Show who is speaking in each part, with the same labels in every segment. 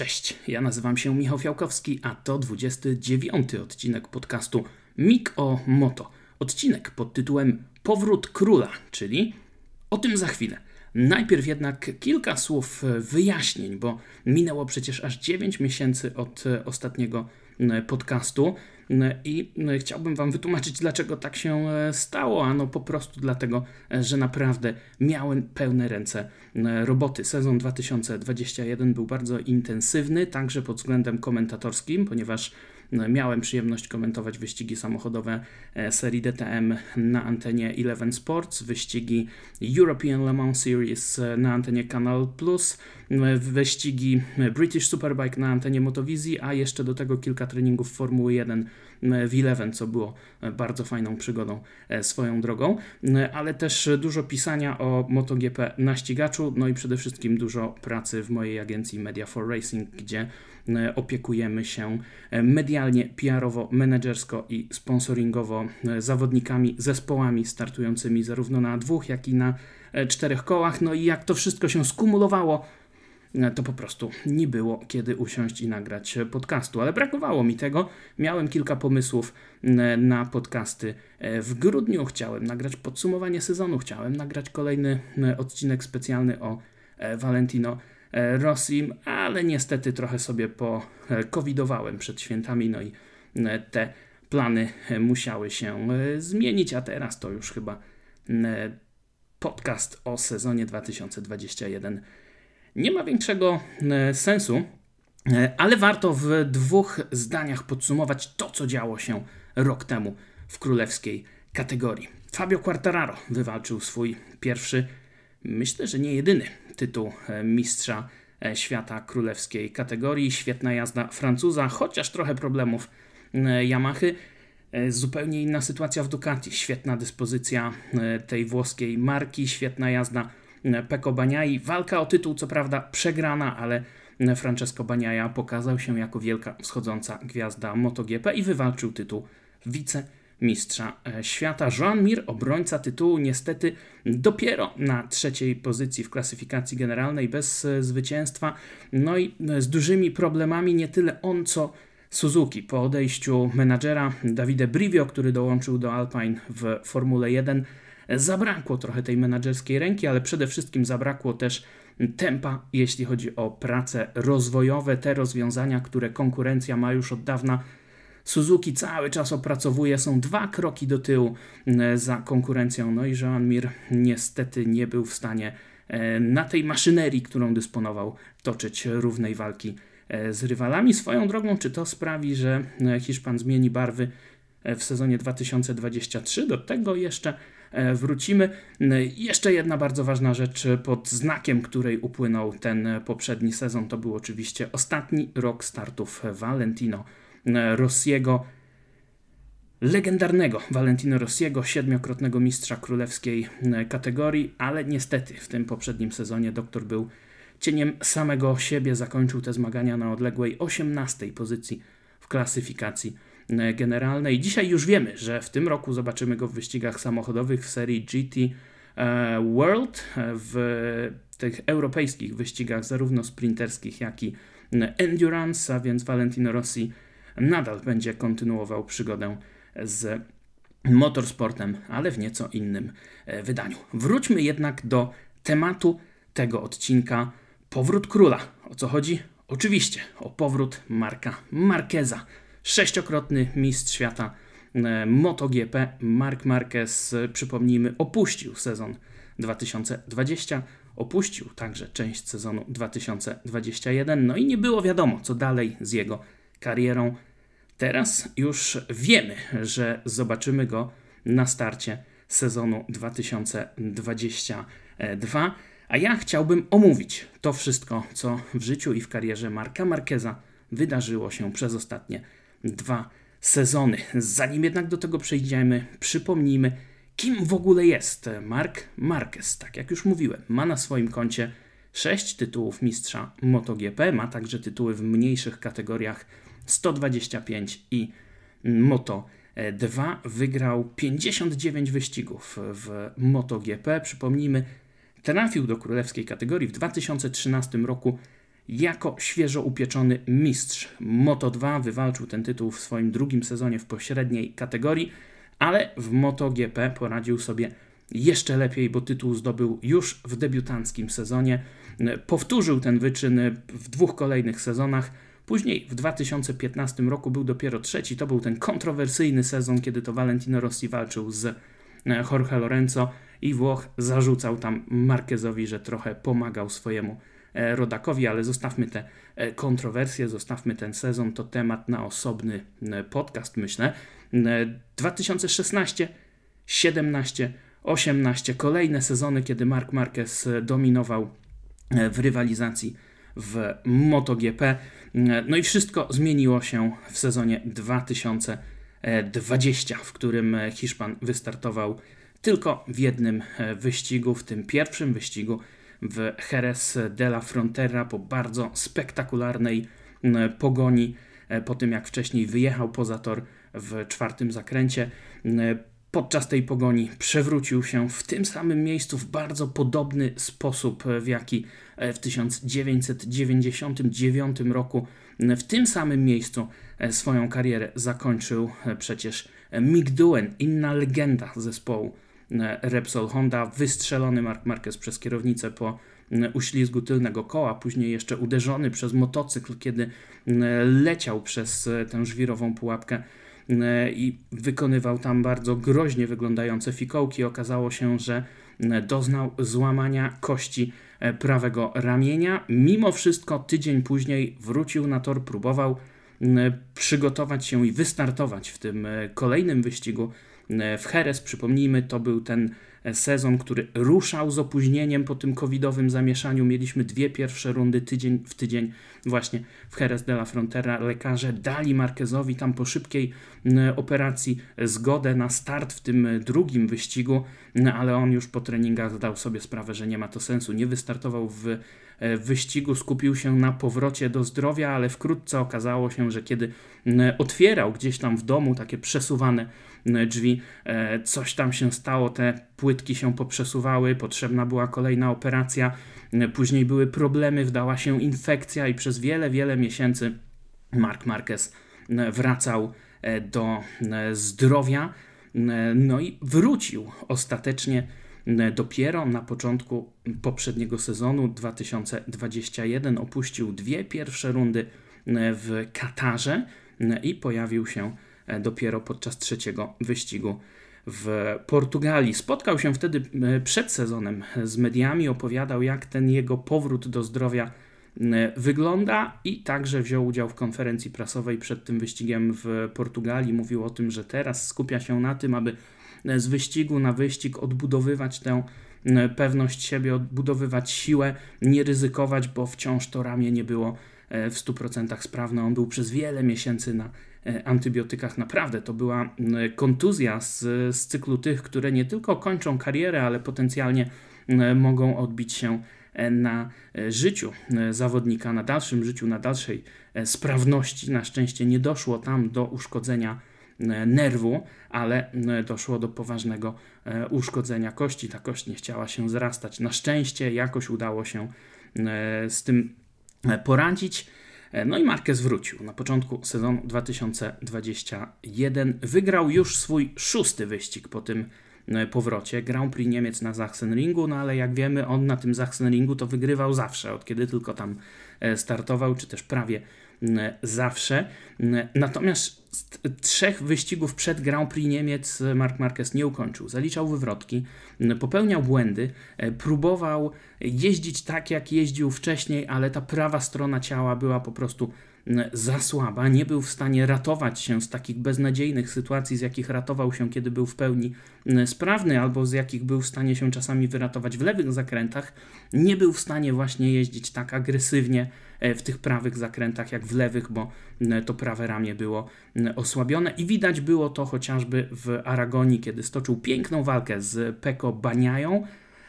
Speaker 1: Cześć, ja nazywam się Michał Fiałkowski, a to 29 odcinek podcastu Mik o Moto. Odcinek pod tytułem Powrót Króla, czyli o tym za chwilę. Najpierw jednak kilka słów wyjaśnień, bo minęło przecież aż 9 miesięcy od ostatniego podcastu. I chciałbym Wam wytłumaczyć, dlaczego tak się stało. Ano po prostu dlatego, że naprawdę miałem pełne ręce roboty. Sezon 2021 był bardzo intensywny, także pod względem komentatorskim, ponieważ miałem przyjemność komentować wyścigi samochodowe serii DTM na antenie Eleven Sports, wyścigi European Le Mans Series na antenie Canal Plus, wyścigi British Superbike na antenie Motowizji, a jeszcze do tego kilka treningów Formuły 1 w Eleven, co było bardzo fajną przygodą swoją drogą, ale też dużo pisania o MotoGP na ścigaczu, no i przede wszystkim dużo pracy w mojej agencji Media for Racing, gdzie opiekujemy się medialnie, PR-owo, menedżersko i sponsoringowo zawodnikami, zespołami startującymi zarówno na dwóch, jak i na czterech kołach. No i jak to wszystko się skumulowało, to po prostu nie było kiedy usiąść i nagrać podcastu, ale brakowało mi tego. Miałem kilka pomysłów na podcasty w grudniu. Chciałem nagrać podsumowanie sezonu, chciałem nagrać kolejny odcinek specjalny o Valentino Rossim, ale niestety trochę sobie po-covidowałem przed świętami, no i te plany musiały się zmienić, a teraz to już chyba podcast o sezonie 2021 nie ma większego sensu, ale warto w dwóch zdaniach podsumować to, co działo się rok temu w królewskiej kategorii. Fabio Quartararo wywalczył swój pierwszy, myślę, że nie jedyny tytuł mistrza świata królewskiej kategorii. Świetna jazda Francuza, chociaż trochę problemów Yamahy. Zupełnie inna sytuacja w Ducati. Świetna dyspozycja tej włoskiej marki, świetna jazda Peko Baniai. Walka o tytuł, co prawda przegrana, ale Francesco Baniaja pokazał się jako wielka wschodząca gwiazda MotoGP i wywalczył tytuł wicemistrza świata. Joan Mir, obrońca tytułu, niestety dopiero na trzeciej pozycji w klasyfikacji generalnej bez zwycięstwa. No i z dużymi problemami nie tyle on, co Suzuki. Po odejściu menadżera Davide Brivio, który dołączył do Alpine w Formule 1, zabrakło trochę tej menadżerskiej ręki, ale przede wszystkim zabrakło też tempa, jeśli chodzi o prace rozwojowe, te rozwiązania, które konkurencja ma już od dawna. Suzuki cały czas opracowuje, są dwa kroki do tyłu za konkurencją, no i Joan Mir niestety nie był w stanie na tej maszynerii, którą dysponował, toczyć równej walki z rywalami. Swoją drogą, czy to sprawi, że Hiszpan zmieni barwy w sezonie 2023? Do tego jeszcze wrócimy. Jeszcze jedna bardzo ważna rzecz pod znakiem, której upłynął ten poprzedni sezon, to był oczywiście ostatni rok startów Valentino Rossiego. Legendarnego Valentino Rossiego, siedmiokrotnego mistrza królewskiej kategorii, ale niestety w tym poprzednim sezonie doktor był cieniem samego siebie, zakończył te zmagania na odległej 18 pozycji w klasyfikacji generalnej. Dzisiaj już wiemy, że w tym roku zobaczymy go w wyścigach samochodowych w serii GT e, World, w tych europejskich wyścigach, zarówno sprinterskich, jak i endurance, a więc Valentino Rossi nadal będzie kontynuował przygodę z motorsportem, ale w nieco innym e, wydaniu. Wróćmy jednak do tematu tego odcinka Powrót króla. O co chodzi? Oczywiście o powrót Marka Marqueza sześciokrotny mistrz świata e, MotoGP Mark Marquez, przypomnijmy, opuścił sezon 2020, opuścił także część sezonu 2021, no i nie było wiadomo, co dalej z jego karierą. Teraz już wiemy, że zobaczymy go na starcie sezonu 2022, a ja chciałbym omówić to wszystko, co w życiu i w karierze Marka Marqueza wydarzyło się przez ostatnie dwa sezony. Zanim jednak do tego przejdziemy, przypomnijmy, kim w ogóle jest Mark Marquez. Tak jak już mówiłem, ma na swoim koncie 6 tytułów mistrza MotoGP, ma także tytuły w mniejszych kategoriach 125 i Moto 2. Wygrał 59 wyścigów w MotoGP. Przypomnijmy, trafił do królewskiej kategorii w 2013 roku jako świeżo upieczony mistrz Moto2 wywalczył ten tytuł w swoim drugim sezonie w pośredniej kategorii, ale w MotoGP poradził sobie jeszcze lepiej, bo tytuł zdobył już w debiutanckim sezonie. Powtórzył ten wyczyn w dwóch kolejnych sezonach. Później w 2015 roku był dopiero trzeci. To był ten kontrowersyjny sezon, kiedy to Valentino Rossi walczył z Jorge Lorenzo i Włoch zarzucał tam Marquezowi, że trochę pomagał swojemu E, rodakowi, ale zostawmy te e, kontrowersje, zostawmy ten sezon, to temat na osobny e, podcast, myślę. 2016, 17, 18, kolejne sezony, kiedy Mark Marquez dominował w rywalizacji w MotoGP. No i wszystko zmieniło się w sezonie 2020, w którym Hiszpan wystartował tylko w jednym wyścigu, w tym pierwszym wyścigu w Jerez de la Frontera po bardzo spektakularnej pogoni, e, po tym jak wcześniej wyjechał poza tor w czwartym zakręcie. Podczas tej pogoni przewrócił się w tym samym miejscu w bardzo podobny sposób, w jaki e, w 1999 roku w tym samym miejscu e, swoją karierę zakończył przecież Mick Doohan, inna legenda zespołu Repsol Honda, wystrzelony Mark Marquez przez kierownicę po uślizgu tylnego koła, później jeszcze uderzony przez motocykl, kiedy leciał przez e, tę żwirową pułapkę i wykonywał tam bardzo groźnie wyglądające fikołki. Okazało się, że doznał złamania kości e, prawego ramienia. Mimo wszystko tydzień później wrócił na tor, próbował przygotować się i wystartować w tym e, kolejnym wyścigu E, w Jerez. Przypomnijmy, to był ten e, sezon, który ruszał z opóźnieniem po tym covidowym zamieszaniu. Mieliśmy dwie pierwsze rundy tydzień w tydzień właśnie w Jerez de la Frontera. Lekarze dali Marquezowi tam po szybkiej operacji zgodę na start w tym e, drugim wyścigu, ale on już po treningach zdał sobie sprawę, że nie ma to sensu. Nie wystartował w wyścigu, skupił się na powrocie do zdrowia, ale wkrótce okazało się, że kiedy otwierał gdzieś tam w domu takie przesuwane drzwi, e, coś tam się stało, te płytki się poprzesuwały, potrzebna była kolejna operacja, e, później były problemy, wdała się infekcja i przez wiele, wiele miesięcy Mark Marquez e, wracał do zdrowia, no i wrócił ostatecznie dopiero na początku poprzedniego sezonu 2021 opuścił dwie pierwsze rundy w Katarze i pojawił się E, dopiero podczas trzeciego wyścigu w Portugalii. Spotkał się wtedy przed sezonem z mediami, opowiadał jak ten jego powrót do zdrowia wygląda i także wziął udział w konferencji prasowej przed tym wyścigiem w Portugalii. Mówił o tym, że teraz skupia się na tym, aby z wyścigu na wyścig odbudowywać tę pewność siebie, odbudowywać siłę, nie ryzykować, bo wciąż to ramię nie było w 100% sprawne. On był przez wiele miesięcy na E, antybiotykach. Naprawdę to była kontuzja z, z cyklu tych, które nie tylko kończą karierę, ale potencjalnie mogą odbić się e, na e, życiu zawodnika, na dalszym życiu, na dalszej sprawności. Na szczęście nie doszło tam do uszkodzenia nerwu, ale doszło do poważnego uszkodzenia kości. Ta kość nie chciała się zrastać. Na szczęście jakoś udało się z tym poradzić. E, no i Marquez wrócił. Na początku sezonu 2021 wygrał już swój szósty wyścig po tym e, powrocie. Grand Prix Niemiec na Sachsenringu, no ale jak wiemy, on na tym Sachsenringu to wygrywał zawsze, od kiedy tylko tam e, startował, czy też prawie zawsze. Natomiast trzech wyścigów przed Grand Prix Niemiec Mark Marquez nie ukończył. Zaliczał wywrotki, popełniał błędy, próbował jeździć tak, jak jeździł wcześniej, ale ta prawa strona ciała była po prostu za słaba, nie był w stanie ratować się z takich beznadziejnych sytuacji, z jakich ratował się, kiedy był w pełni sprawny, albo z jakich był w stanie się czasami wyratować w lewych zakrętach, nie był w stanie właśnie jeździć tak agresywnie e, w tych prawych zakrętach jak w lewych, bo to prawe ramię było osłabione i widać było to chociażby w Aragonii, kiedy stoczył piękną walkę z Peko Baniają,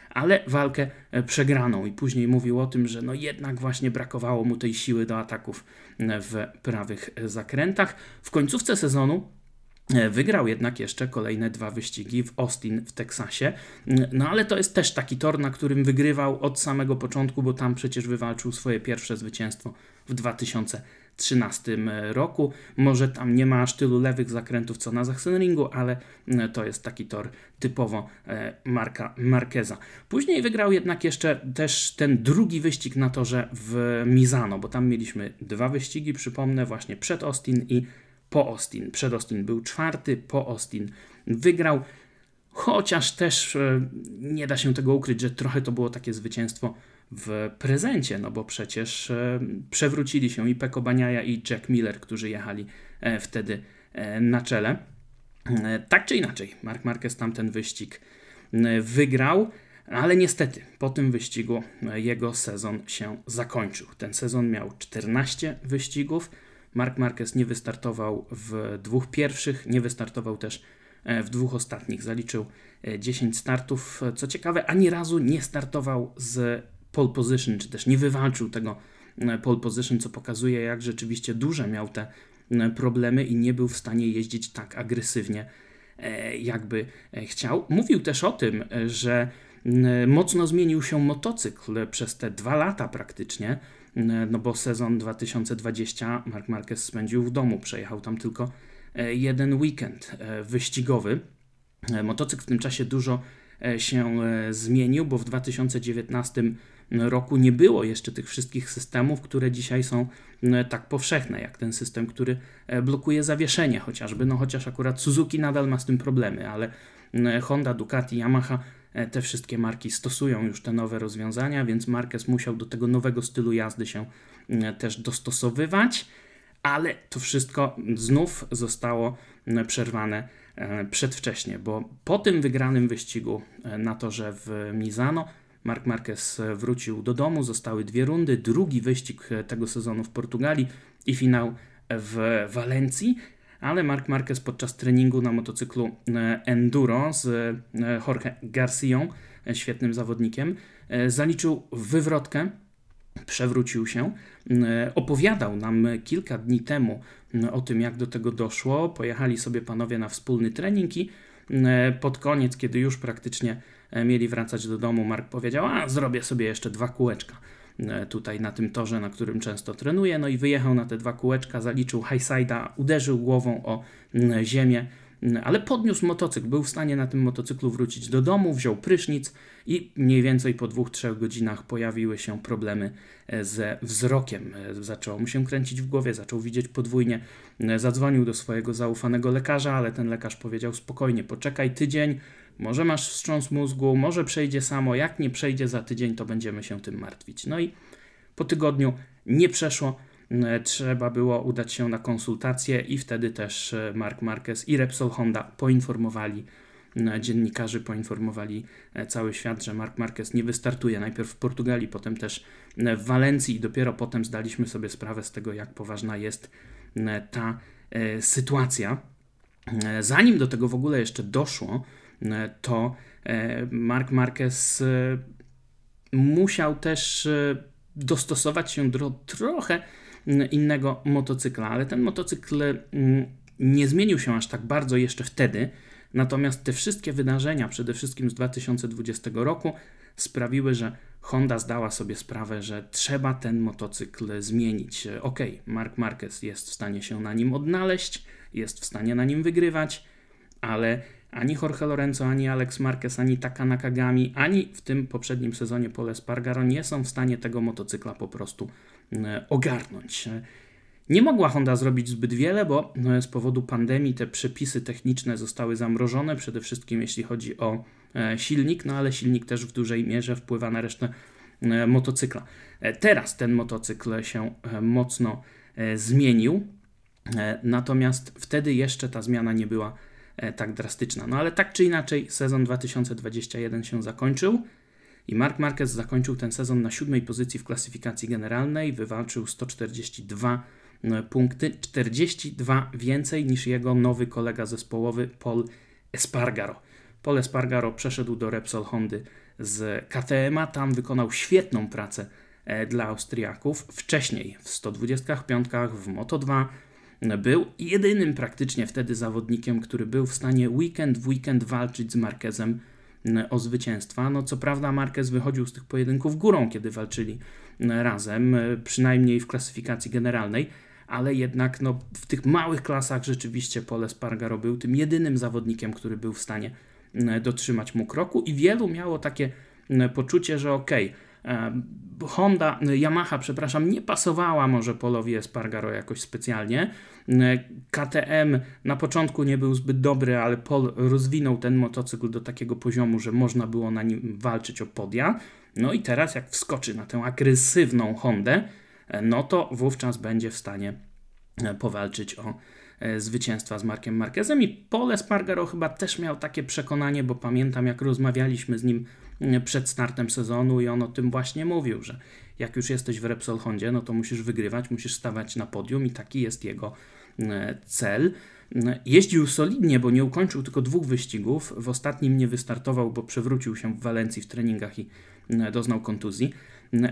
Speaker 1: ale walkę e, przegraną i później mówił o tym, że no jednak właśnie brakowało mu tej siły do ataków e, w prawych zakrętach. W końcówce sezonu Wygrał jednak jeszcze kolejne dwa wyścigi w Austin w Teksasie. No ale to jest też taki tor, na którym wygrywał od samego początku, bo tam przecież wywalczył swoje pierwsze zwycięstwo w 2013 roku. Może tam nie ma aż tylu lewych zakrętów co na Sachsenringu, ale to jest taki tor typowo e, Marka Marqueza. Później wygrał jednak jeszcze też ten drugi wyścig na torze w Mizano, bo tam mieliśmy dwa wyścigi, przypomnę, właśnie przed Austin i po Austin. Przed Austin był czwarty, po Austin wygrał. Chociaż też e, nie da się tego ukryć, że trochę to było takie zwycięstwo w prezencie, no bo przecież e, przewrócili się i Peko Baniaja i Jack Miller, którzy jechali e, wtedy na czele. Tak czy inaczej, Mark Marquez tamten wyścig wygrał, ale niestety po tym wyścigu jego sezon się zakończył. Ten sezon miał 14 wyścigów, Mark Marquez nie wystartował w dwóch pierwszych, nie wystartował też e, w dwóch ostatnich. Zaliczył 10 e, startów. Co ciekawe, ani razu nie startował z pole position, czy też nie wywalczył tego e, pole position, co pokazuje, jak rzeczywiście duże miał te problemy i nie był w stanie jeździć tak agresywnie, jakby chciał. Mówił też o tym, że mocno zmienił się motocykl przez te dwa lata praktycznie no bo sezon 2020 Mark Marquez spędził w domu, przejechał tam tylko e, jeden weekend e, wyścigowy. E, motocykl w tym czasie dużo się zmienił, bo w 2019 roku nie było jeszcze tych wszystkich systemów, które dzisiaj są tak powszechne, jak ten system, który blokuje zawieszenie chociażby, no chociaż akurat Suzuki nadal ma z tym problemy, ale Honda, Ducati, Yamaha E, te wszystkie marki stosują już te nowe rozwiązania, więc Marquez musiał do tego nowego stylu jazdy się mm, też dostosowywać, ale to wszystko znów zostało mm, przerwane e, przedwcześnie, bo po tym wygranym wyścigu e, na torze w Mizano Mark Marquez wrócił do domu, zostały dwie rundy, drugi wyścig tego sezonu w Portugalii i finał w Walencji ale Mark Marquez podczas treningu na motocyklu e, Enduro z e, Jorge Garcją, e, świetnym zawodnikiem, zaliczył wywrotkę, przewrócił się. Opowiadał nam kilka dni temu o tym, jak do tego doszło. Pojechali sobie panowie na wspólny trening i pod koniec, kiedy już praktycznie mieli wracać do domu, Mark powiedział: A, zrobię sobie jeszcze dwa kółeczka. E, tutaj na tym torze, na którym często trenuje. No i wyjechał na te dwa kółeczka, zaliczył highside'a, uderzył głową o ziemię, ale podniósł motocykl. Był w stanie na tym motocyklu wrócić do domu, wziął prysznic i mniej więcej po dwóch, trzech godzinach pojawiły się problemy e, ze wzrokiem. E, zaczęło mu się kręcić w głowie, zaczął widzieć podwójnie. Zadzwonił do swojego zaufanego lekarza, ale ten lekarz powiedział spokojnie, poczekaj tydzień, może masz wstrząs mózgu, może przejdzie samo, jak nie przejdzie za tydzień, to będziemy się tym martwić. No i po tygodniu nie przeszło, e, trzeba było udać się na konsultację i wtedy też e, Mark Marquez i Repsol Honda poinformowali e, dziennikarzy poinformowali cały świat, że Mark Marquez nie wystartuje najpierw w Portugalii, potem też w Walencji i dopiero potem zdaliśmy sobie sprawę z tego, jak poważna jest ta sytuacja. Zanim do tego w ogóle jeszcze doszło, to e, Mark Marquez e, musiał też dostosować się do trochę innego motocykla, ale ten motocykl nie zmienił się aż tak bardzo jeszcze wtedy. Natomiast te wszystkie wydarzenia, przede wszystkim z 2020 roku, sprawiły, że Honda zdała sobie sprawę, że trzeba ten motocykl zmienić. Ok, Mark Marquez jest w stanie się na nim odnaleźć, jest w stanie na nim wygrywać, ale ani Jorge Lorenzo, ani Alex Marquez, ani Taka Nakagami, ani w tym poprzednim sezonie Pole Spargaro nie są w stanie tego motocykla po prostu e, ogarnąć. Nie mogła Honda zrobić zbyt wiele, bo e, z powodu pandemii te przepisy techniczne zostały zamrożone, przede wszystkim jeśli chodzi o e, silnik, no ale silnik też w dużej mierze wpływa na resztę motocykla. Teraz ten motocykl się mocno zmienił, natomiast wtedy jeszcze ta zmiana nie była tak drastyczna. No ale tak czy inaczej, sezon 2021 się zakończył i Mark Marquez zakończył ten sezon na siódmej pozycji w klasyfikacji generalnej, wywalczył 142 e, punkty, 42 więcej niż jego nowy kolega zespołowy Paul Espargaro. Paul Espargaro przeszedł do Repsol Hondy z KTM-a, tam wykonał świetną pracę e, dla Austriaków. Wcześniej w 125, w Moto2, był jedynym praktycznie wtedy zawodnikiem, który był w stanie weekend w weekend walczyć z Marquezem o zwycięstwa. No co prawda Marquez wychodził z tych pojedynków górą, kiedy walczyli razem, przynajmniej w klasyfikacji generalnej, ale jednak no, w tych małych klasach rzeczywiście Pole Spargaro był tym jedynym zawodnikiem, który był w stanie dotrzymać mu kroku i wielu miało takie poczucie, że okej, okay, Honda, Yamaha, przepraszam, nie pasowała może Polowi Espargaro jakoś specjalnie. KTM na początku nie był zbyt dobry, ale Pol rozwinął ten motocykl do takiego poziomu, że można było na nim walczyć o podia. No i teraz jak wskoczy na tę agresywną Hondę, no to wówczas będzie w stanie e, powalczyć o e, zwycięstwa z Markiem Marquezem i Pole Spargaro chyba też miał takie przekonanie, bo pamiętam jak rozmawialiśmy z nim przed startem sezonu i on o tym właśnie mówił, że jak już jesteś w Repsol Hondzie, no to musisz wygrywać, musisz stawać na podium i taki jest jego e, cel. Jeździł solidnie, bo nie ukończył tylko dwóch wyścigów. W ostatnim nie wystartował, bo przewrócił się w Walencji w treningach i e, doznał kontuzji.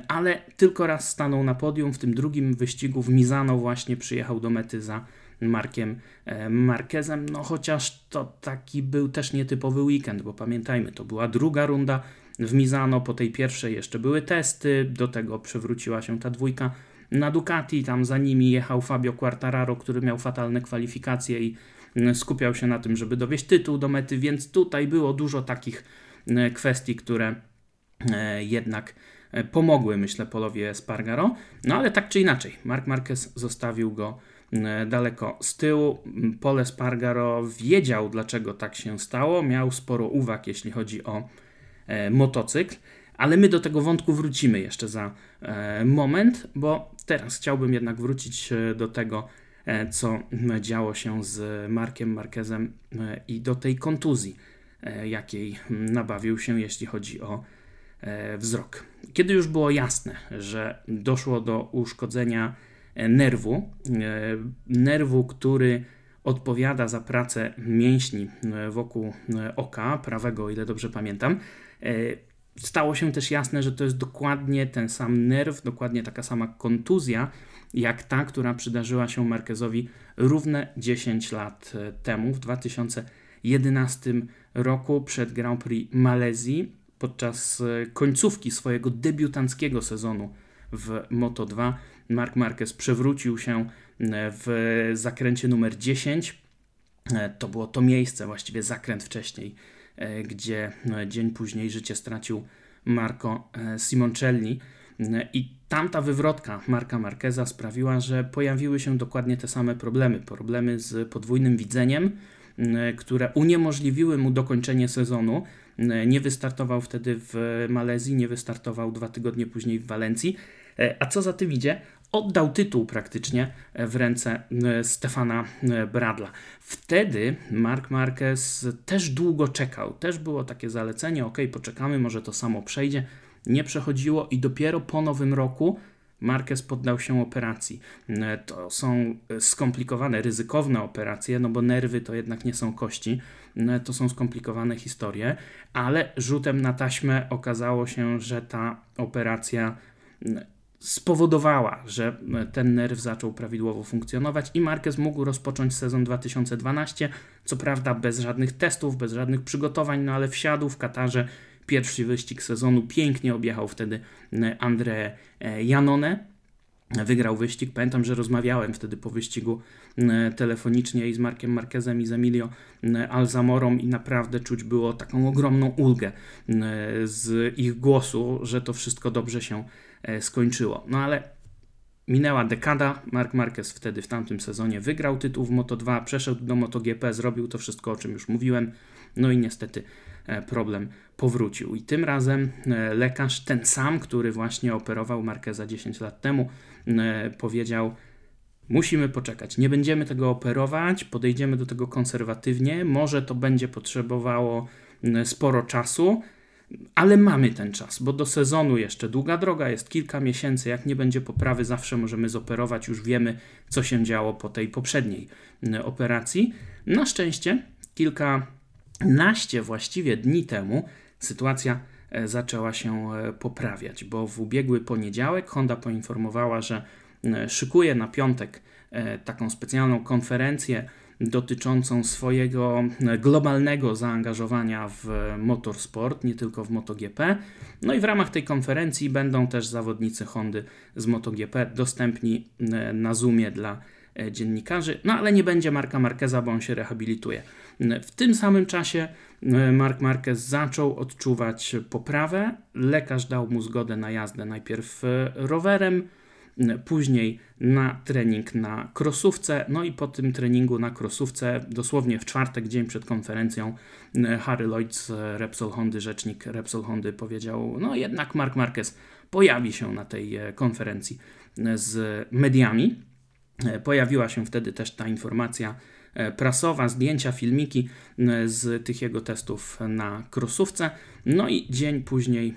Speaker 1: Ale tylko raz stanął na podium. W tym drugim wyścigu w Mizano właśnie przyjechał do mety za Markiem e, Marquezem, no chociaż to taki był też nietypowy weekend, bo pamiętajmy, to była druga runda w Mizano, po tej pierwszej jeszcze były testy, do tego przewróciła się ta dwójka na Ducati, tam za nimi jechał Fabio Quartararo, który miał fatalne kwalifikacje i skupiał się na tym, żeby dowieść tytuł do mety, więc tutaj było dużo takich kwestii, które e, jednak e, pomogły, myślę, Polowi Espargaro. No ale tak czy inaczej, Mark Marquez zostawił go daleko z tyłu. Pole Spargaro wiedział, dlaczego tak się stało, miał sporo uwag, jeśli chodzi o E, motocykl, ale my do tego wątku wrócimy jeszcze za e, moment, bo teraz chciałbym jednak wrócić e, do tego, co działo się z Markiem Marquezem i do tej kontuzji, jakiej nabawił się, jeśli chodzi o wzrok. Kiedy już było jasne, że doszło do uszkodzenia nerwu, nerwu, który odpowiada za pracę mięśni wokół oka prawego, o ile dobrze pamiętam, E, stało się też jasne, że to jest dokładnie ten sam nerw, dokładnie taka sama kontuzja, jak ta, która przydarzyła się Marquezowi równe 10 lat e, temu, w 2011 roku przed Grand Prix Malezji, podczas e, końcówki swojego debiutanckiego sezonu w Moto2. Mark Marquez przewrócił się w zakręcie numer 10. To było to miejsce, właściwie zakręt wcześniej E, gdzie no, dzień później życie stracił Marco e, Simoncelli. E, I tamta wywrotka Marka Marqueza sprawiła, że pojawiły się dokładnie te same problemy. Problemy z podwójnym widzeniem, które uniemożliwiły mu dokończenie sezonu. Nie wystartował wtedy w Malezji, nie wystartował dwa tygodnie później w Walencji. A co za tym idzie, oddał tytuł praktycznie w ręce e, Stefana e, Bradla. Wtedy Mark Marquez też długo czekał. Też było takie zalecenie, ok, poczekamy, może to samo przejdzie. Nie przechodziło i dopiero po nowym roku Marquez poddał się operacji. E, to są skomplikowane, ryzykowne operacje, no bo nerwy to jednak nie są kości. To są skomplikowane historie, ale rzutem na taśmę okazało się, że ta operacja spowodowała, że e, ten nerw zaczął prawidłowo funkcjonować i Marquez mógł rozpocząć sezon 2012, co prawda bez żadnych testów, bez żadnych przygotowań, no ale wsiadł w Katarze. Pierwszy wyścig sezonu, pięknie objechał wtedy e, André e, Janone, wygrał wyścig. Pamiętam, że rozmawiałem wtedy po wyścigu telefonicznie i z Markiem Marquezem i z Emilio Alzamorą i naprawdę czuć było taką ogromną ulgę z ich głosu, że to wszystko dobrze się skończyło. No ale minęła dekada, Mark Marquez wtedy w tamtym sezonie wygrał tytuł w Moto2, przeszedł do MotoGP, zrobił to wszystko, o czym już mówiłem, no i niestety e, problem powrócił. I tym razem e, lekarz, ten sam, który właśnie operował Marqueza 10 lat temu, powiedział, Musimy poczekać. Nie będziemy tego operować, podejdziemy do tego konserwatywnie. Może to będzie potrzebowało sporo czasu, ale mamy ten czas, bo do sezonu jeszcze długa droga, jest kilka miesięcy. Jak nie będzie poprawy, zawsze możemy zoperować. Już wiemy, co się działo po tej poprzedniej operacji. Na szczęście, kilkanaście właściwie dni temu sytuacja e, zaczęła się e, poprawiać, bo w ubiegły poniedziałek Honda poinformowała, że szykuje na piątek taką specjalną konferencję dotyczącą swojego globalnego zaangażowania w motorsport, nie tylko w MotoGP. No i w ramach tej konferencji będą też zawodnicy Hondy z MotoGP dostępni na Zoomie dla E, dziennikarzy, no ale nie będzie Marka Marqueza, bo on się rehabilituje. W tym samym czasie e, Mark Marquez zaczął odczuwać poprawę. Lekarz dał mu zgodę na jazdę najpierw e, rowerem, później na trening na krosówce. No i po tym treningu na krosówce, dosłownie w czwartek, dzień przed konferencją, Harry Lloyd z Repsol Hondy, rzecznik Repsol Hondy powiedział, no jednak Mark Marquez pojawi się na tej konferencji z mediami. E, pojawiła się wtedy też ta informacja e, prasowa, zdjęcia, filmiki e, z tych jego testów na krosówce. No i dzień później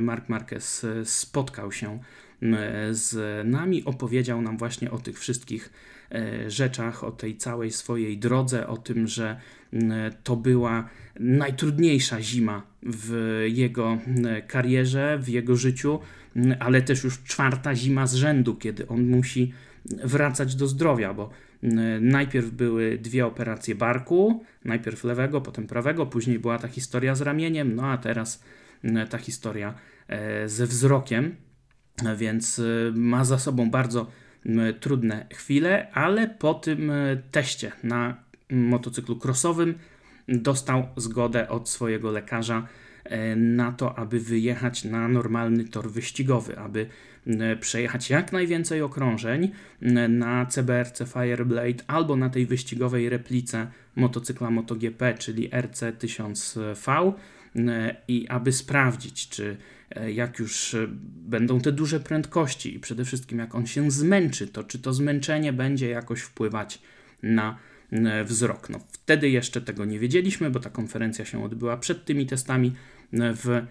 Speaker 1: Mark Marquez spotkał się z nami, opowiedział nam właśnie o tych wszystkich rzeczach, o tej całej swojej drodze, o tym, że to była najtrudniejsza zima w jego karierze, w jego życiu, ale też już czwarta zima z rzędu, kiedy on musi wracać do zdrowia, bo najpierw były dwie operacje barku, najpierw lewego, potem prawego, później była ta historia z ramieniem, no a teraz ta historia e, ze wzrokiem, więc e, ma za sobą bardzo trudne chwile, ale po tym e, teście na motocyklu crossowym dostał zgodę od swojego lekarza na to, aby wyjechać na normalny tor wyścigowy, aby E, przejechać jak najwięcej okrążeń e, na CBRC Fireblade albo na tej wyścigowej replice motocykla MotoGP, czyli RC1000V e, i aby sprawdzić, czy jak już będą te duże prędkości i przede wszystkim jak on się zmęczy, to czy to zmęczenie będzie jakoś wpływać na wzrok. No, wtedy jeszcze tego nie wiedzieliśmy, bo ta konferencja się odbyła przed tymi testami w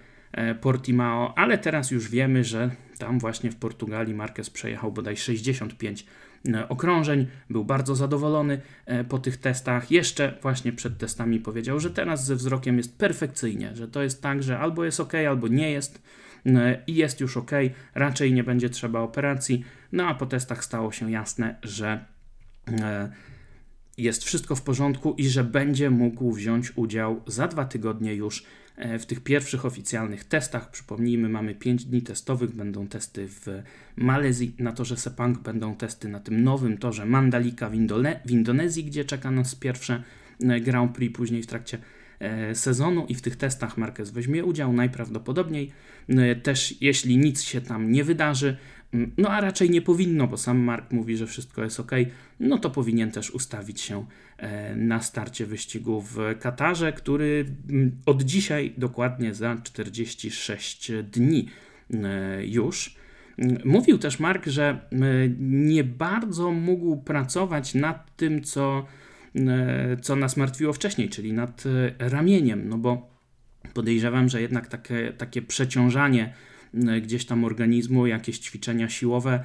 Speaker 1: Portimao, ale teraz już wiemy, że tam właśnie w Portugalii Marquez przejechał bodaj 65 e, okrążeń, był bardzo zadowolony e, po tych testach. Jeszcze właśnie przed testami powiedział, że teraz ze wzrokiem jest perfekcyjnie, że to jest tak, że albo jest ok, albo nie jest e, i jest już ok, raczej nie będzie trzeba operacji. No a po testach stało się jasne, że jest wszystko w porządku i że będzie mógł wziąć udział za dwa tygodnie już E, w tych pierwszych oficjalnych testach. Przypomnijmy, mamy 5 dni testowych, będą testy w Malezji, na torze Sepang będą testy na tym nowym torze Mandalika w, Indone w Indonezji, gdzie czeka nas pierwsze e, Grand Prix później w trakcie e, sezonu i w tych testach Marquez weźmie udział najprawdopodobniej. Też jeśli nic się tam nie wydarzy, no a raczej nie powinno, bo sam Mark mówi, że wszystko jest ok, no to powinien też ustawić się e, na starcie wyścigu w Katarze, który mm, od dzisiaj dokładnie za 46 dni e, już. Mówił też Mark, że nie bardzo mógł pracować nad tym, co, e, co nas martwiło wcześniej, czyli nad ramieniem, no bo podejrzewam, że jednak takie, takie przeciążanie E, gdzieś tam organizmu, jakieś ćwiczenia siłowe e,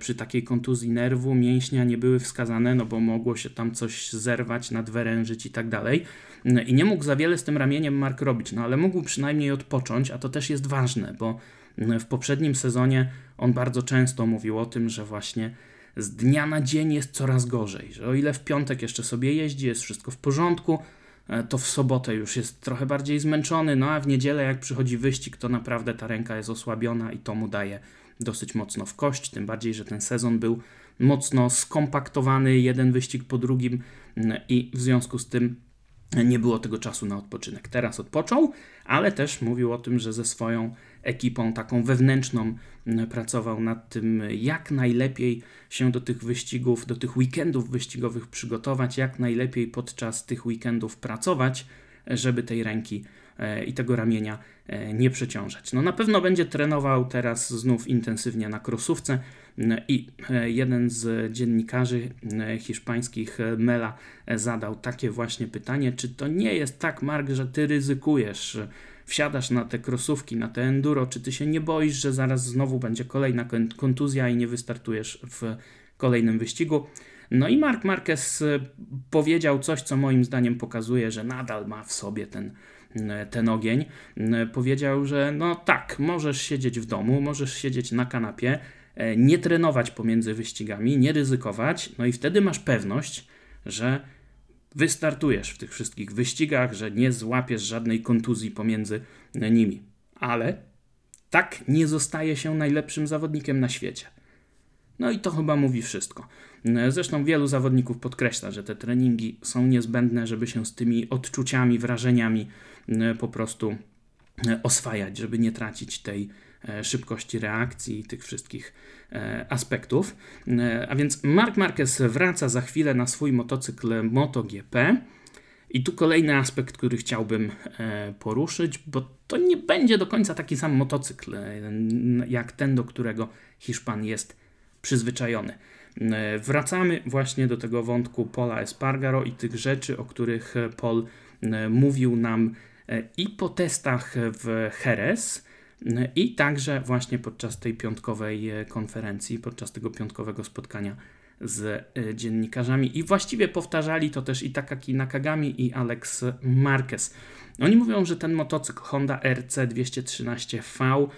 Speaker 1: przy takiej kontuzji nerwu, mięśnia nie były wskazane, no bo mogło się tam coś zerwać, nadwyrężyć i tak dalej. E, I nie mógł za wiele z tym ramieniem Mark robić, no ale mógł przynajmniej odpocząć, a to też jest ważne, bo w poprzednim sezonie on bardzo często mówił o tym, że właśnie z dnia na dzień jest coraz gorzej, że o ile w piątek jeszcze sobie jeździ, jest wszystko w porządku, to w sobotę już jest trochę bardziej zmęczony, no a w niedzielę jak przychodzi wyścig, to naprawdę ta ręka jest osłabiona i to mu daje dosyć mocno w kość, tym bardziej, że ten sezon był mocno skompaktowany, jeden wyścig po drugim mm, i w związku z tym nie było tego czasu na odpoczynek. Teraz odpoczął, ale też mówił o tym, że ze swoją ekipą taką wewnętrzną pracował nad tym, jak najlepiej się do tych wyścigów, do tych weekendów wyścigowych przygotować, jak najlepiej podczas tych weekendów pracować, żeby tej ręki i tego ramienia e, nie przeciążać. No na pewno będzie trenował teraz znów intensywnie na krosówce i e, jeden z dziennikarzy hiszpańskich, Mela, zadał takie właśnie pytanie, czy to nie jest tak, Mark, że ty ryzykujesz wsiadasz na te krosówki, na te enduro, czy ty się nie boisz, że zaraz znowu będzie kolejna kontuzja i nie wystartujesz w kolejnym wyścigu. No i Mark Marquez powiedział coś, co moim zdaniem pokazuje, że nadal ma w sobie ten, ten ogień. Y, powiedział, że no tak, możesz siedzieć w domu, możesz siedzieć na kanapie, e, nie trenować pomiędzy wyścigami, nie ryzykować, no i wtedy masz pewność, że wystartujesz w tych wszystkich wyścigach, że nie złapiesz żadnej kontuzji pomiędzy nimi. Ale tak nie zostaje się najlepszym zawodnikiem na świecie. No i to chyba mówi wszystko. Zresztą wielu zawodników podkreśla, że te treningi są niezbędne, żeby się z tymi odczuciami, wrażeniami e, po prostu e, oswajać, żeby nie tracić tej e, szybkości reakcji i tych wszystkich aspektów. A więc Mark Marquez wraca za chwilę na swój motocykl MotoGP. I tu kolejny aspekt, który chciałbym poruszyć, bo to nie będzie do końca taki sam motocykl jak ten, do którego Hiszpan jest przyzwyczajony. E, wracamy właśnie do tego wątku Pola Espargaro i tych rzeczy, o których Paul e, mówił nam e, i po testach w Jerez, i także właśnie podczas tej piątkowej konferencji, podczas tego piątkowego spotkania z dziennikarzami. I właściwie powtarzali to też i Takaki Nakagami i Alex Marquez. Oni mówią, że ten motocykl Honda RC213V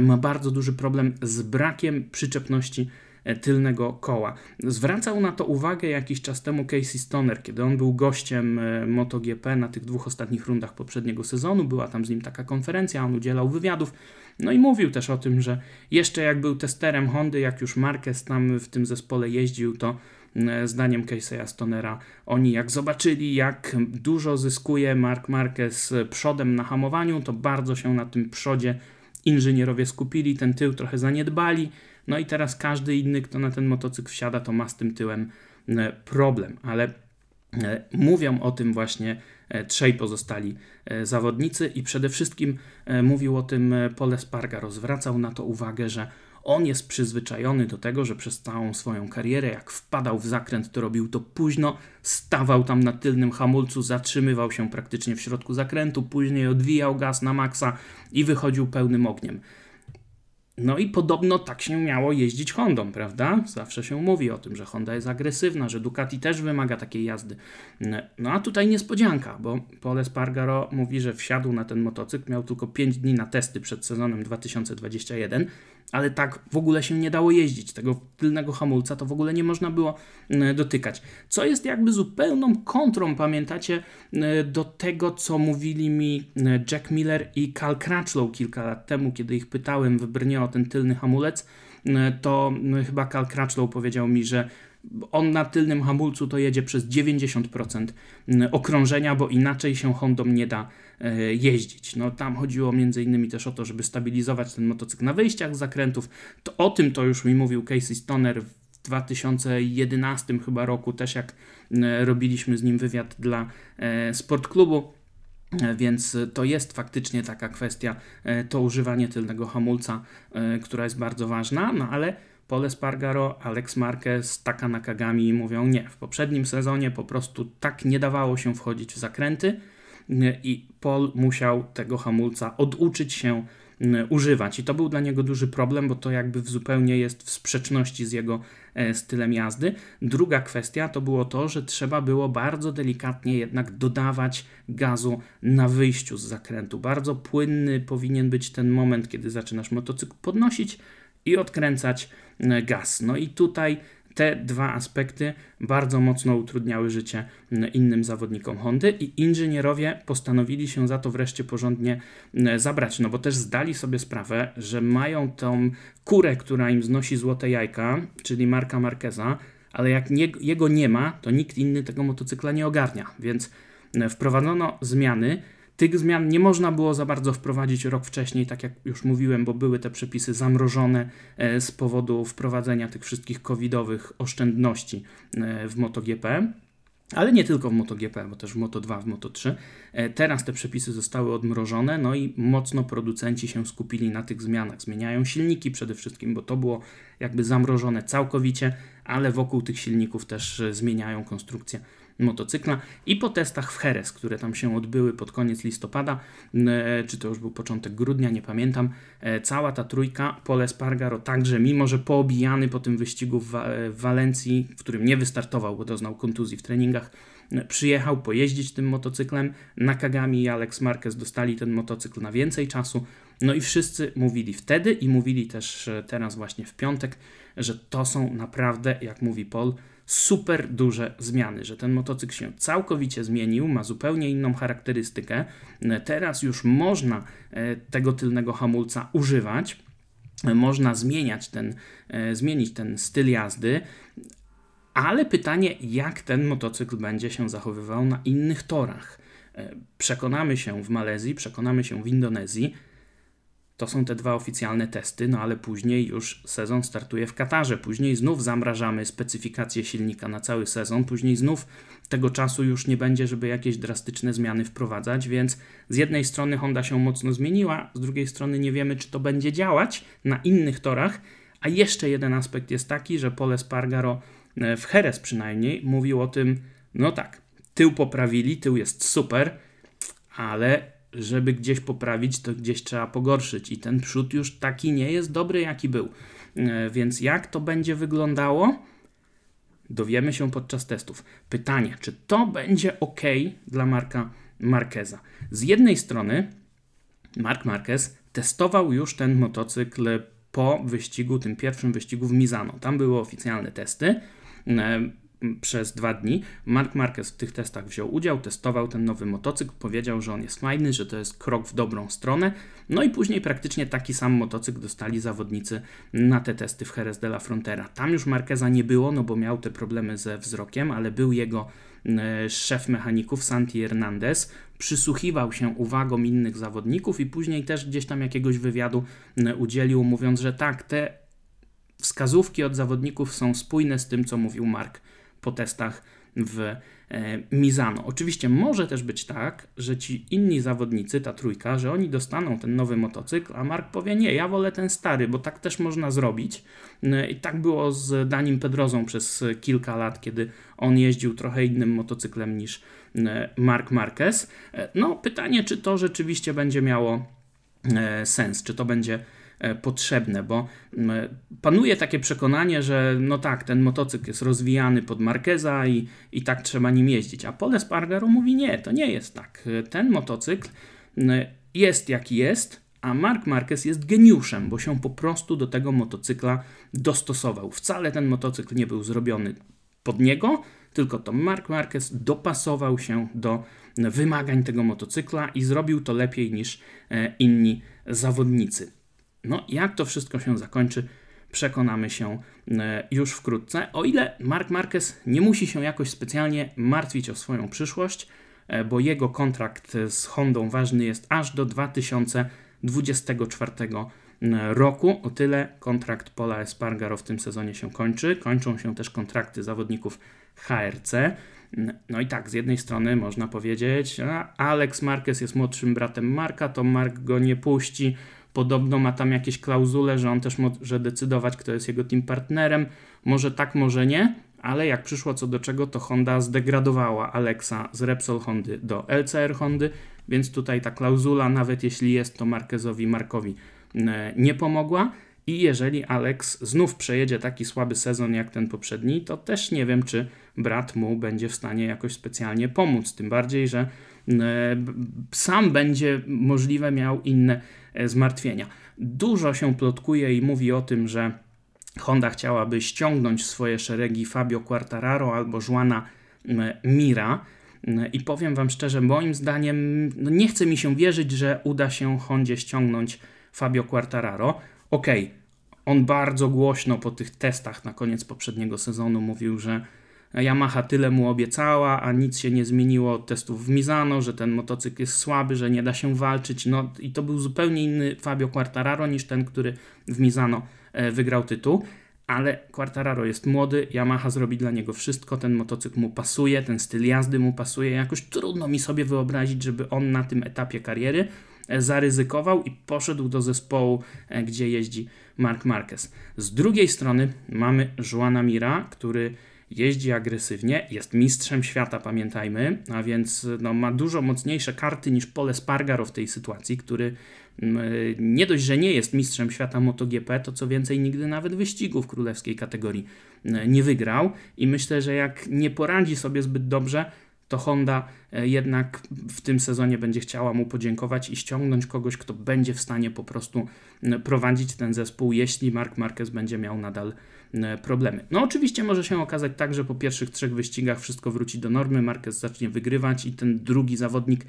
Speaker 1: ma bardzo duży problem z brakiem przyczepności E, tylnego koła. Zwracał na to uwagę jakiś czas temu Casey Stoner, kiedy on był gościem e, MotoGP na tych dwóch ostatnich rundach poprzedniego sezonu. Była tam z nim taka konferencja, on udzielał wywiadów. No i mówił też o tym, że jeszcze jak był testerem Hondy, jak już Marquez tam w tym zespole jeździł, to e, zdaniem Casey'a Stonera oni jak zobaczyli, jak dużo zyskuje Mark Marquez przodem na hamowaniu, to bardzo się na tym przodzie inżynierowie skupili, ten tył trochę zaniedbali no i teraz każdy inny, kto na ten motocykl wsiada, to ma z tym tyłem e, problem, ale e, mówią o tym właśnie e, trzej pozostali zawodnicy i przede wszystkim mówił o tym Pole Spargaro. Zwracał na to uwagę, że on jest przyzwyczajony do tego, że przez całą swoją karierę, jak wpadał w zakręt, to robił to późno, stawał tam na tylnym hamulcu, zatrzymywał się praktycznie w środku zakrętu, później odwijał gaz na maksa i wychodził pełnym ogniem. No i podobno tak się miało jeździć Hondą, prawda? Zawsze się mówi o tym, że Honda jest agresywna, że Ducati też wymaga takiej jazdy. No a tutaj niespodzianka, bo Pole Spargaro mówi, że wsiadł na ten motocykl, miał tylko 5 dni na testy przed sezonem 2021 ale tak w ogóle się nie dało jeździć. Tego tylnego hamulca to w ogóle nie można było e, dotykać. Co jest jakby zupełną kontrą, pamiętacie, e, do tego, co mówili mi e, Jack Miller i Cal Crutchlow kilka lat temu, kiedy ich pytałem w Brnie o ten tylny hamulec, to chyba Cal Crutchlow powiedział mi, że on na tylnym hamulcu to jedzie przez 90% okrążenia, bo inaczej się Hondą nie da E, jeździć. No, tam chodziło innymi też o to, żeby stabilizować ten motocykl na wyjściach z zakrętów. To o tym to już mi mówił Casey Stoner w 2011 chyba roku, też jak e, robiliśmy z nim wywiad dla e, Sportklubu. Więc to jest faktycznie taka kwestia, to używanie tylnego hamulca, która jest bardzo ważna, no ale Pole Spargaro, Alex Marquez, Taka Nakagami mówią nie. W poprzednim sezonie po prostu tak nie dawało się wchodzić w zakręty, i Paul musiał tego hamulca oduczyć się używać. I to był dla niego duży problem, bo to jakby zupełnie jest w sprzeczności z jego e, stylem jazdy. Druga kwestia to było to, że trzeba było bardzo delikatnie jednak dodawać gazu na wyjściu z zakrętu. Bardzo płynny powinien być ten moment, kiedy zaczynasz motocykl podnosić i odkręcać gaz. No i tutaj te dwa aspekty bardzo mocno utrudniały życie innym zawodnikom Hondy i inżynierowie postanowili się za to wreszcie porządnie zabrać, no bo też zdali sobie sprawę, że mają tą kurę, która im znosi złote jajka, czyli Marka Marqueza, ale jak nie, jego nie ma, to nikt inny tego motocykla nie ogarnia, więc wprowadzono zmiany, tych zmian nie można było za bardzo wprowadzić rok wcześniej, tak jak już mówiłem, bo były te przepisy zamrożone e, z powodu wprowadzenia tych wszystkich covidowych oszczędności e, w MotoGP. Ale nie tylko w MotoGP, bo też w Moto2, w Moto3. E, teraz te przepisy zostały odmrożone, no i mocno producenci się skupili na tych zmianach. Zmieniają silniki przede wszystkim, bo to było jakby zamrożone całkowicie, ale wokół tych silników też zmieniają konstrukcję motocykla i po testach w Jerez, które tam się odbyły pod koniec listopada, e, czy to już był początek grudnia, nie pamiętam, e, cała ta trójka, Pole Spargaro także, mimo że poobijany po tym wyścigu w, w Walencji, w którym nie wystartował, bo doznał kontuzji w treningach, e, przyjechał pojeździć tym motocyklem. Nakagami i Alex Marquez dostali ten motocykl na więcej czasu. No i wszyscy mówili wtedy i mówili też teraz właśnie w piątek, że to są naprawdę, jak mówi Paul, super duże zmiany, że ten motocykl się całkowicie zmienił, ma zupełnie inną charakterystykę. Teraz już można e, tego tylnego hamulca używać. Można zmieniać ten, e, zmienić ten styl jazdy, ale pytanie, jak ten motocykl będzie się zachowywał na innych torach. E, przekonamy się w Malezji, przekonamy się w Indonezji. To są te dwa oficjalne testy, no ale później już sezon startuje w Katarze. Później znów zamrażamy specyfikację silnika na cały sezon. Później znów tego czasu już nie będzie, żeby jakieś drastyczne zmiany wprowadzać, więc z jednej strony Honda się mocno zmieniła, z drugiej strony nie wiemy, czy to będzie działać na innych torach. A jeszcze jeden aspekt jest taki, że Pole Spargaro e, w Jerez przynajmniej mówił o tym, no tak, tył poprawili, tył jest super, ale żeby gdzieś poprawić, to gdzieś trzeba pogorszyć i ten przód już taki nie jest dobry, jaki był. E, więc jak to będzie wyglądało? Dowiemy się podczas testów. Pytanie, czy to będzie ok dla Marka Marqueza? Z jednej strony Mark Marquez testował już ten motocykl po wyścigu, tym pierwszym wyścigu w Mizano. Tam były oficjalne testy. Przez dwa dni. Mark Marquez w tych testach wziął udział, testował ten nowy motocykl, powiedział, że on jest fajny, że to jest krok w dobrą stronę. No i później praktycznie taki sam motocykl dostali zawodnicy na te testy w Jerez de la Frontera. Tam już Marqueza nie było, no bo miał te problemy ze wzrokiem, ale był jego e, szef mechaników Santi Hernandez, przysłuchiwał się uwagom innych zawodników i później też gdzieś tam jakiegoś wywiadu udzielił, mówiąc, że tak, te wskazówki od zawodników są spójne z tym, co mówił Mark po testach w e, Mizano. Oczywiście może też być tak, że ci inni zawodnicy, ta trójka, że oni dostaną ten nowy motocykl, a Mark powie nie, ja wolę ten stary, bo tak też można zrobić. E, I tak było z Danim Pedrozą przez kilka lat, kiedy on jeździł trochę innym motocyklem niż e, Mark Marquez. No pytanie, czy to rzeczywiście będzie miało sens, czy to będzie E, potrzebne, bo panuje takie przekonanie, że no tak, ten motocykl jest rozwijany pod Markeza i, i tak trzeba nim jeździć. A Pole Spargaro mówi nie, to nie jest tak. Ten motocykl jest jaki jest, a Mark Marquez jest geniuszem, bo się po prostu do tego motocykla dostosował. Wcale ten motocykl nie był zrobiony pod niego, tylko to Mark Marquez dopasował się do wymagań tego motocykla i zrobił to lepiej niż e, inni zawodnicy. No, jak to wszystko się zakończy, przekonamy się e, już wkrótce. O ile Mark Marquez nie musi się jakoś specjalnie martwić o swoją przyszłość, e, bo jego kontrakt z Hondą ważny jest aż do 2024 roku. O tyle kontrakt Pola Espargaro w tym sezonie się kończy. Kończą się też kontrakty zawodników HRC. No i tak, z jednej strony można powiedzieć, a Alex Marquez jest młodszym bratem Marka, to Mark go nie puści, Podobno ma tam jakieś klauzule, że on też może decydować, kto jest jego team partnerem. Może tak, może nie, ale jak przyszło co do czego, to Honda zdegradowała Alexa z Repsol Hondy do LCR Hondy, więc tutaj ta klauzula, nawet jeśli jest to Marquezowi Markowi, e, nie pomogła. I jeżeli Alex znów przejedzie taki słaby sezon jak ten poprzedni, to też nie wiem, czy brat mu będzie w stanie jakoś specjalnie pomóc. Tym bardziej, że e, sam będzie możliwe miał inne zmartwienia. Dużo się plotkuje i mówi o tym, że Honda chciałaby ściągnąć swoje szeregi Fabio Quartararo albo Juana Mira. I powiem Wam szczerze, moim zdaniem no nie chce mi się wierzyć, że uda się Hondzie ściągnąć Fabio Quartararo. Okej, okay, on bardzo głośno po tych testach na koniec poprzedniego sezonu mówił, że Yamaha tyle mu obiecała, a nic się nie zmieniło od testów w Mizano, że ten motocykl jest słaby, że nie da się walczyć. No i to był zupełnie inny Fabio Quartararo niż ten, który w Mizano e, wygrał tytuł. Ale Quartararo jest młody, Yamaha zrobi dla niego wszystko, ten motocykl mu pasuje, ten styl jazdy mu pasuje. Jakoś trudno mi sobie wyobrazić, żeby on na tym etapie kariery e, zaryzykował i poszedł do zespołu, e, gdzie jeździ Mark Marquez. Z drugiej strony mamy Joana Mira, który jeździ agresywnie, jest mistrzem świata, pamiętajmy, a więc no, ma dużo mocniejsze karty niż Pole Spargaro w tej sytuacji, który mm, nie dość, że nie jest mistrzem świata MotoGP, to co więcej nigdy nawet wyścigów królewskiej kategorii mm, nie wygrał. I myślę, że jak nie poradzi sobie zbyt dobrze, to Honda e, jednak w tym sezonie będzie chciała mu podziękować i ściągnąć kogoś, kto będzie w stanie po prostu prowadzić ten zespół, jeśli Mark Marquez będzie miał nadal problemy. No oczywiście może się okazać tak, że po pierwszych trzech wyścigach wszystko wróci do normy, Marquez zacznie wygrywać i ten drugi zawodnik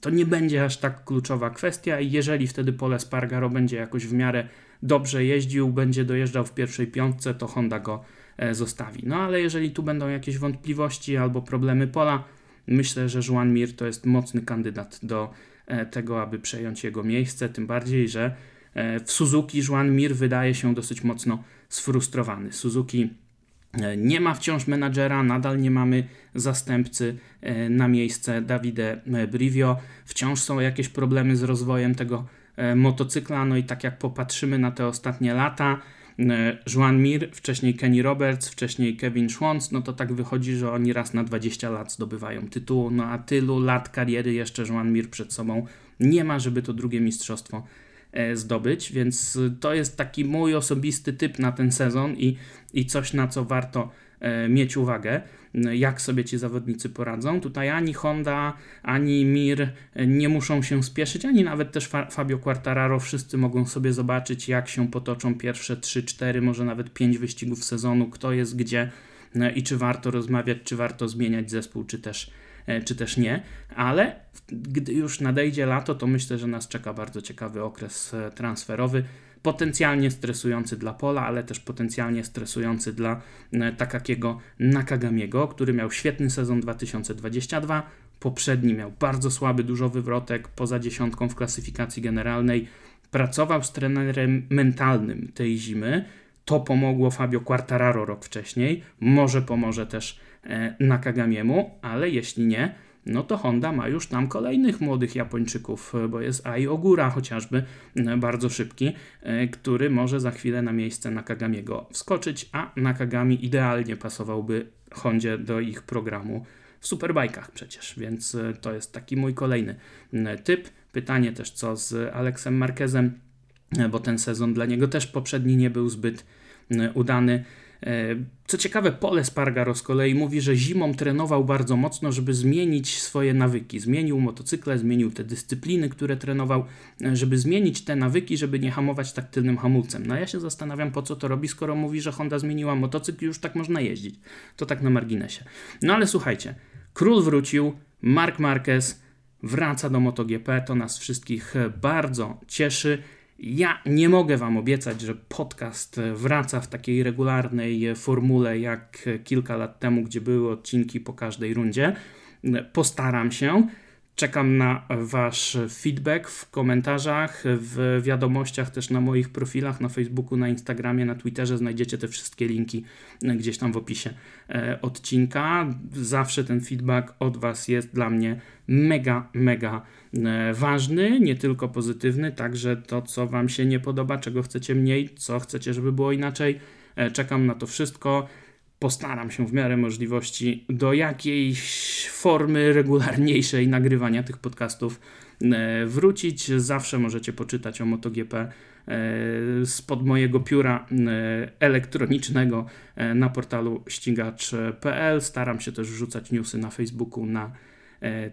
Speaker 1: to nie będzie aż tak kluczowa kwestia i jeżeli wtedy Pole Spargaro będzie jakoś w miarę dobrze jeździł, będzie dojeżdżał w pierwszej piątce, to Honda go e, zostawi. No ale jeżeli tu będą jakieś wątpliwości albo problemy pola, myślę, że Juan Mir to jest mocny kandydat do e, tego, aby przejąć jego miejsce, tym bardziej, że e, w Suzuki Juan Mir wydaje się dosyć mocno sfrustrowany. Suzuki nie ma wciąż menadżera, nadal nie mamy zastępcy e, na miejsce Davide Brivio. Wciąż są jakieś problemy z rozwojem tego e, motocykla. No i tak jak popatrzymy na te ostatnie lata, e, Juan Mir, wcześniej Kenny Roberts, wcześniej Kevin Schwantz, no to tak wychodzi, że oni raz na 20 lat zdobywają tytuł, no a tylu lat kariery jeszcze Juan Mir przed sobą nie ma, żeby to drugie mistrzostwo E, zdobyć, więc to jest taki mój osobisty typ na ten sezon i, i coś, na co warto e, mieć uwagę, jak sobie ci zawodnicy poradzą. Tutaj ani Honda, ani Mir e, nie muszą się spieszyć, ani nawet też Fabio Quartararo. Wszyscy mogą sobie zobaczyć, jak się potoczą pierwsze 3, 4, może nawet 5 wyścigów sezonu, kto jest gdzie i czy warto rozmawiać, czy warto zmieniać zespół, czy też E, czy też nie, ale gdy już nadejdzie lato, to myślę, że nas czeka bardzo ciekawy okres e, transferowy, potencjalnie stresujący dla Pola, ale też potencjalnie stresujący dla e, Takakiego Nakagamiego, który miał świetny sezon 2022, poprzedni miał bardzo słaby, dużo wywrotek, poza dziesiątką w klasyfikacji generalnej, pracował z trenerem mentalnym tej zimy, to pomogło Fabio Quartararo rok wcześniej, może pomoże też E, Nakagamiemu, ale jeśli nie, no to Honda ma już tam kolejnych młodych Japończyków, e, bo jest Ai Ogura chociażby, e, bardzo szybki, który może za chwilę na miejsce Nakagamiego wskoczyć, a Nakagami idealnie pasowałby Hondzie do ich programu w superbajkach przecież, więc to jest taki mój kolejny typ. Pytanie też co z Aleksem Marquezem, bo ten sezon dla niego też poprzedni nie był zbyt udany. E, co ciekawe, Pole Spargaro z kolei mówi, że zimą trenował bardzo mocno, żeby zmienić swoje nawyki. Zmienił motocykle, zmienił te dyscypliny, które trenował, e, żeby zmienić te nawyki, żeby nie hamować tak tylnym hamulcem. No ja się zastanawiam, po co to robi, skoro mówi, że Honda zmieniła motocykl i już tak można jeździć. To tak na marginesie. No ale słuchajcie, król wrócił, Mark Marquez wraca do MotoGP, to nas wszystkich bardzo cieszy. Ja nie mogę Wam obiecać, że podcast wraca w takiej regularnej formule jak kilka lat temu, gdzie były odcinki po każdej rundzie. Postaram się. Czekam na Wasz feedback w komentarzach, w wiadomościach, też na moich profilach na Facebooku, na Instagramie, na Twitterze. Znajdziecie te wszystkie linki gdzieś tam w opisie e, odcinka. Zawsze ten feedback od Was jest dla mnie mega, mega e, ważny, nie tylko pozytywny, także to, co Wam się nie podoba, czego chcecie mniej, co chcecie, żeby było inaczej. E, czekam na to wszystko postaram się w miarę możliwości do jakiejś formy regularniejszej nagrywania tych podcastów e, wrócić. Zawsze możecie poczytać o MotoGP e, spod mojego pióra e, elektronicznego na portalu ścigacz.pl. Staram się też wrzucać newsy na Facebooku, na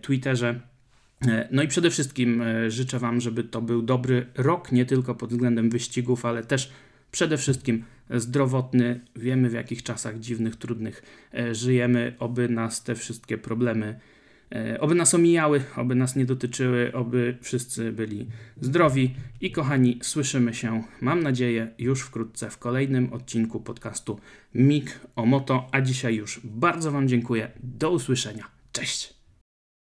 Speaker 1: Twitterze. No i przede wszystkim życzę Wam, żeby to był dobry rok, nie tylko pod względem wyścigów, ale też przede wszystkim zdrowotny. Wiemy w jakich czasach dziwnych, trudnych e, żyjemy, oby nas te wszystkie problemy, e, oby nas omijały, oby nas nie dotyczyły, oby wszyscy byli zdrowi. I kochani, słyszymy się, mam nadzieję, już wkrótce w kolejnym odcinku podcastu MIG o Moto. A dzisiaj już bardzo Wam dziękuję. Do usłyszenia. Cześć!